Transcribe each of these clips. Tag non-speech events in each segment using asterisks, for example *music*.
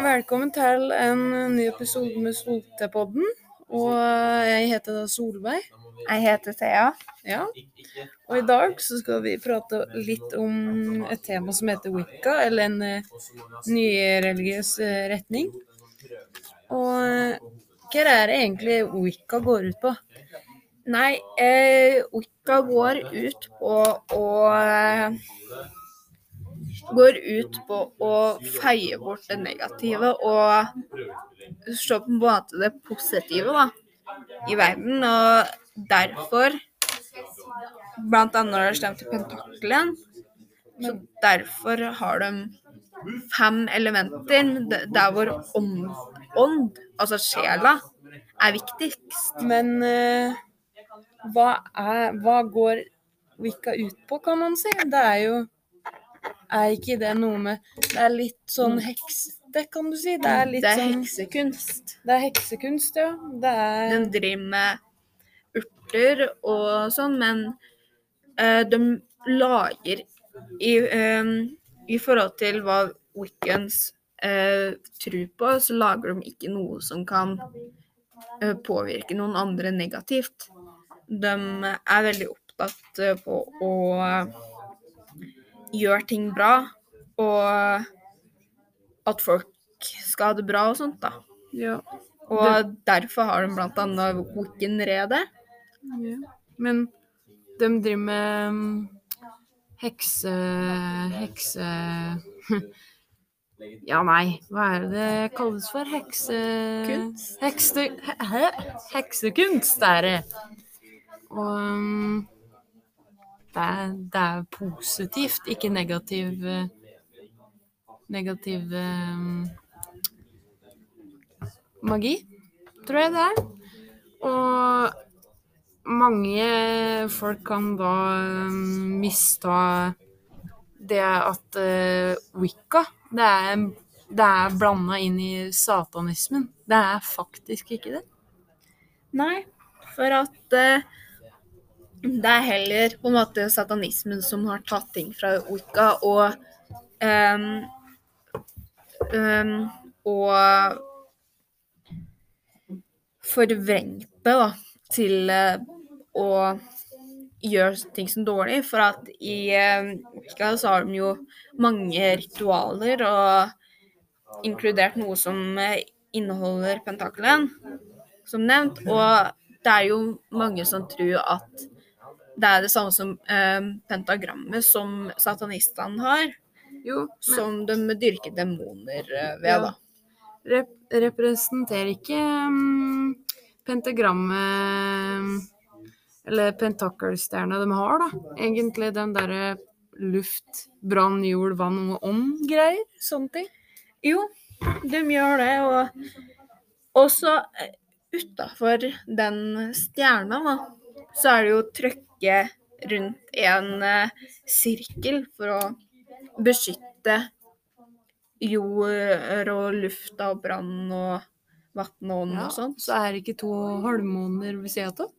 velkommen til en ny episode med Soltepodden. Og jeg heter da Solveig. Jeg heter Thea. Ja. Og i dag så skal vi prate litt om et tema som heter wicca, eller en ny nyreligiøs eh, retning. Og eh, hva er det egentlig wicca går ut på? Nei, eh, Wicca går ut på å eh, Går ut på å feie bort det negative og se på en måte det positive da, i verden. Og derfor, annet når det stemte pentakelen, så derfor har de fem elementer der hvor ånd, altså sjela, er viktigst. Men uh, hva, er, hva går wicca ut på, kan man si? Det er jo Er ikke det noe med Det er litt sånn heksete, kan du si? Det er litt Det er sånn heksekunst. Det er heksekunst, ja. Det er Den driver med urter og sånn, men uh, de lager i, eh, I forhold til hva Wiccans uh, tror på, så lager de ikke noe som kan uh, påvirke noen andre negativt. De er veldig opptatt eh, på å gjøre ting bra, og at folk skal ha det bra og sånt, da. ja. Og derfor har de blant annet Wiccan-redet. Ja. Men de driver med mm, hekse... Hekse... *laughs* Ja, nei, hva er det det kalles for? Hekse... Kunst? Hekse... Hæ? Heksekunst er det. Og mm, det er, det er positivt, ikke negativ Negativ um, magi, tror jeg det er. Og mange folk kan da um, mista det at uh, wicca det er, det er blanda inn i satanismen. Det er faktisk ikke det. Nei, for at eh, det er heller på en måte satanismen som har tatt ting fra Wicca og um, um, Og forvrengt det da, til uh, å gjøre ting som dårlig. For at i Wicca så har de jo mange ritualer, og inkludert noe som eh, inneholder pentakelen, som nevnt. Og det er jo mange som tror at det er det samme som eh, pentagrammet som satanistene har, Jo, som de dyrker demoner eh, ved, Ja. da. rep representerer ikke um, pentagrammet Eller pentakelstjerna de har, da. Egentlig den derre luft, brann, jord, vann og ånd-greier. Sånne ting. Jo, de gjør det, og også eh, utafor den stjerna, da, så er det jo trøkke rundt en eh, sirkel for å beskytte jord og lufta og brann og vann og ånd Ja, og sånn. så er det ikke to halvmåner ved sida av.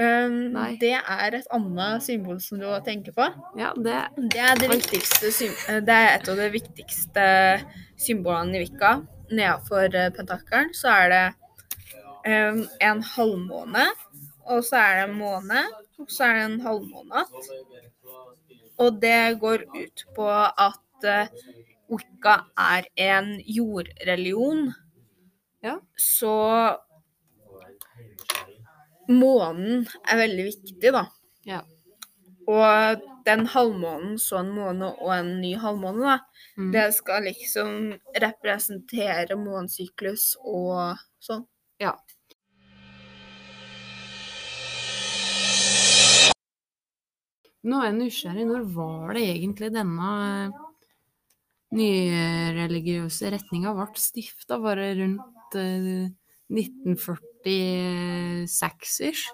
Um, det er et annet symbol som du tenker på. Ja, det Det er, det, viktigste, eh, det er et av de viktigste symbolene i Vika. Nedenfor eh, pentakelen så er det um, en halvmåne, og så er det en måne, og så er det en halvmåned. Og det går ut på at uh, Wicca er en jordreligion. Ja. Så månen er veldig viktig, da. Ja. Og den halvmånen, så en måne og en ny halvmåne, da, Mm. det skal liksom representere månesyklus og sånn. Nå er jeg nysgjerrig. Når var det egentlig denne eh, nyreligiøse retninga ble stifta? Var det rundt eh, 1946-ish?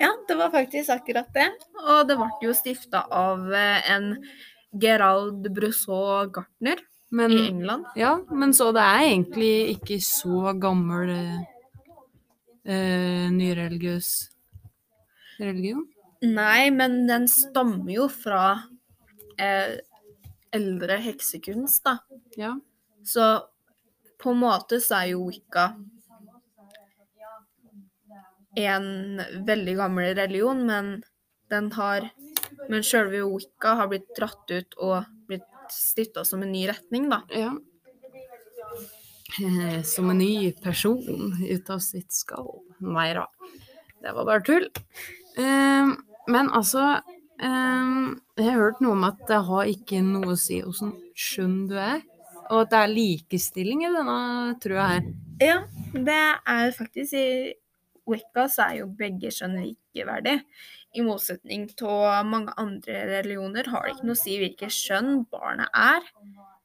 Ja, det var faktisk akkurat det. Og det ble jo stifta av eh, en Gerald Brousseau-Gartner Men, i England. ja, men så det er egentlig ikke så gammel eh, eh, nyreligiøs religion? Nei, men den stammer jo fra eh, eldre heksekunst, da. Ja. Så på en måte så er jo wicca en veldig gammel religion, men den har Men sjølve wicca har blitt dratt ut og blitt stifta som en ny retning, da. Ja. Eh, Som en ny person ut av sitt skall. Nei da, det var bare tull. Eh, men altså eh, Jeg har hørt noe om at det har ikke noe å si åssen skjønn du er. Og at det er likestilling i denne trua her. Ja, det er faktisk i Wicca så er jo begge kjønn likeverdig. I motsetning til mange andre religioner har det ikke noe å si hvilket kjønn barnet er,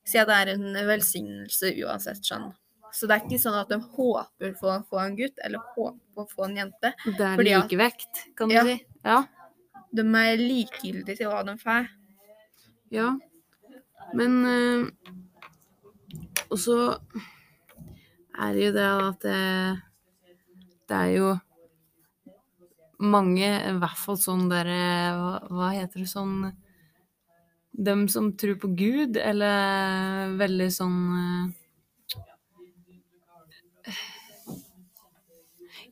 siden det er en velsignelse uansett kjønn. Så det er ikke sånn at de håper på å få en gutt, eller håper på å få en jente. Det er likevekt, kan du Ja. si. Ja. De er likegyldige til hva de får. Ja. Men eh, Og så er det jo det at det, det er jo mange, i hvert fall sånn derre hva, hva heter det sånn Dem som tror på Gud, eller veldig sånn eh,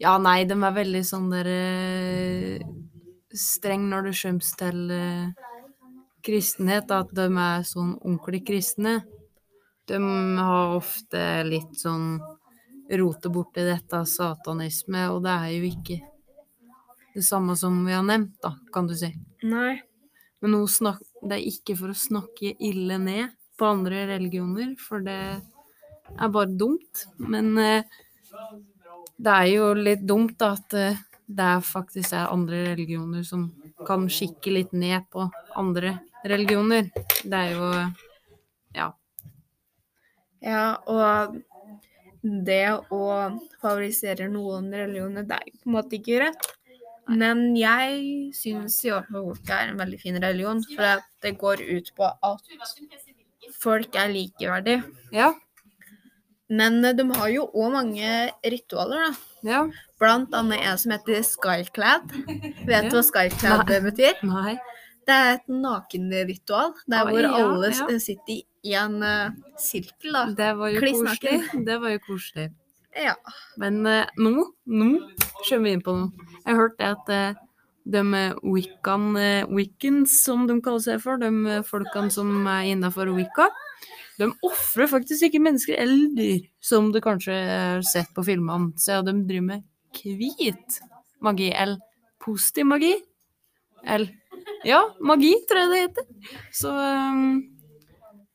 Ja, nei, de er veldig sånn derre Streng når det kommer til eh, kristenhet, at de er sånn ordentlig kristne. De har ofte litt sånn roter borti dette satanisme, og det er jo ikke det samme som vi har nevnt, da, kan du si. Nei. Men snak det er ikke for å snakke ille ned på andre religioner, for det er bare dumt. Men eh, det er jo litt dumt da, at eh, det er faktisk er andre religioner som kan skikke litt ned på andre religioner. Det er jo Ja. Ja, og det å favorisere noen religioner, det er jo på en måte ikke rett. Men jeg syns Wicca er en veldig fin religion, for at det går ut på at folk er likeverdige. Ja. Men eh, de har jo òg mange ritualer, da. Ja. Blant annet en som heter Skyclad. Vet du Ja. hva Skyclad Nei. betyr? Nei. Det er et nakenritual der Oi, hvor alle ja. sitter i en uh, sirkel, da. Det var jo koselig. Det var jo koselig. Ja. Men uh, nå, nå kommer vi inn på noe. Jeg har hørt det at eh, de eh, Wiccan, eh, Wiccans, som de kaller seg for, de eh, folkene som er innafor Wicca, de ofrer faktisk ikke mennesker eller dyr, som du kanskje har sett på filmene. Så de driver med hvit magi, eller positiv magi. Eller Ja, magi, tror jeg det heter. Så um,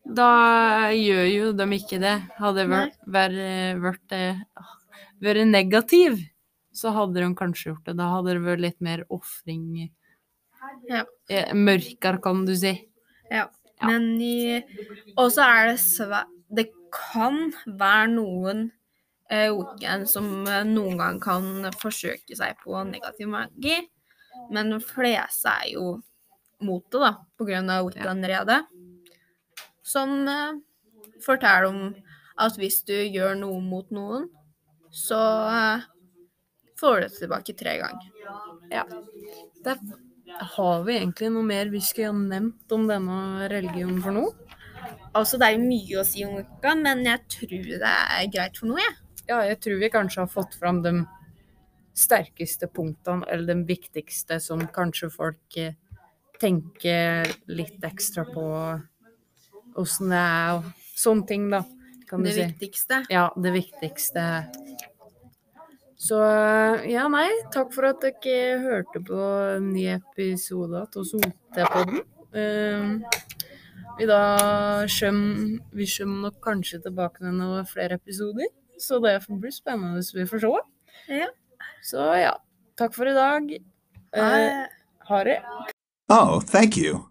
da gjør jo de ikke det. Hadde vært, vært, vært, eh, vært negativ, så hadde de kanskje gjort det. Da hadde det vært litt mer ofring. Ja. Eh, Mørkere, kan du si. Ja. Ja. Men i Og så er det svæ... Det kan være noen eh, weekend som eh, noen gang kan forsøke seg på negativ magi, men de fleste er jo mot det, da, på grunn av weekendredet. Som eh, forteller om at hvis du gjør noe mot noen, så eh, får du det tilbake tre ganger. Der har vi egentlig noe mer vi skulle ha nevnt om denne religionen for noe? Altså, det er jo mye å si om uka, men jeg tror det er greit for noe, jeg. Ja, jeg tror vi kanskje har fått fram de sterkeste punktene, eller de viktigste som kanskje folk eh, tenker litt ekstra på åssen det er og sånne ting, da. Kan du Det si. viktigste. Ja, det viktigste. Så ja, nei, takk for at dere hørte på en ny episode av Sotepodden. Uh, vi da skjøm, vi kommer nok kanskje tilbake med noen flere episoder, så det får bli spennende vi får se. Ja. Så ja, takk for i dag. Eh, ha det. Oh, thank you.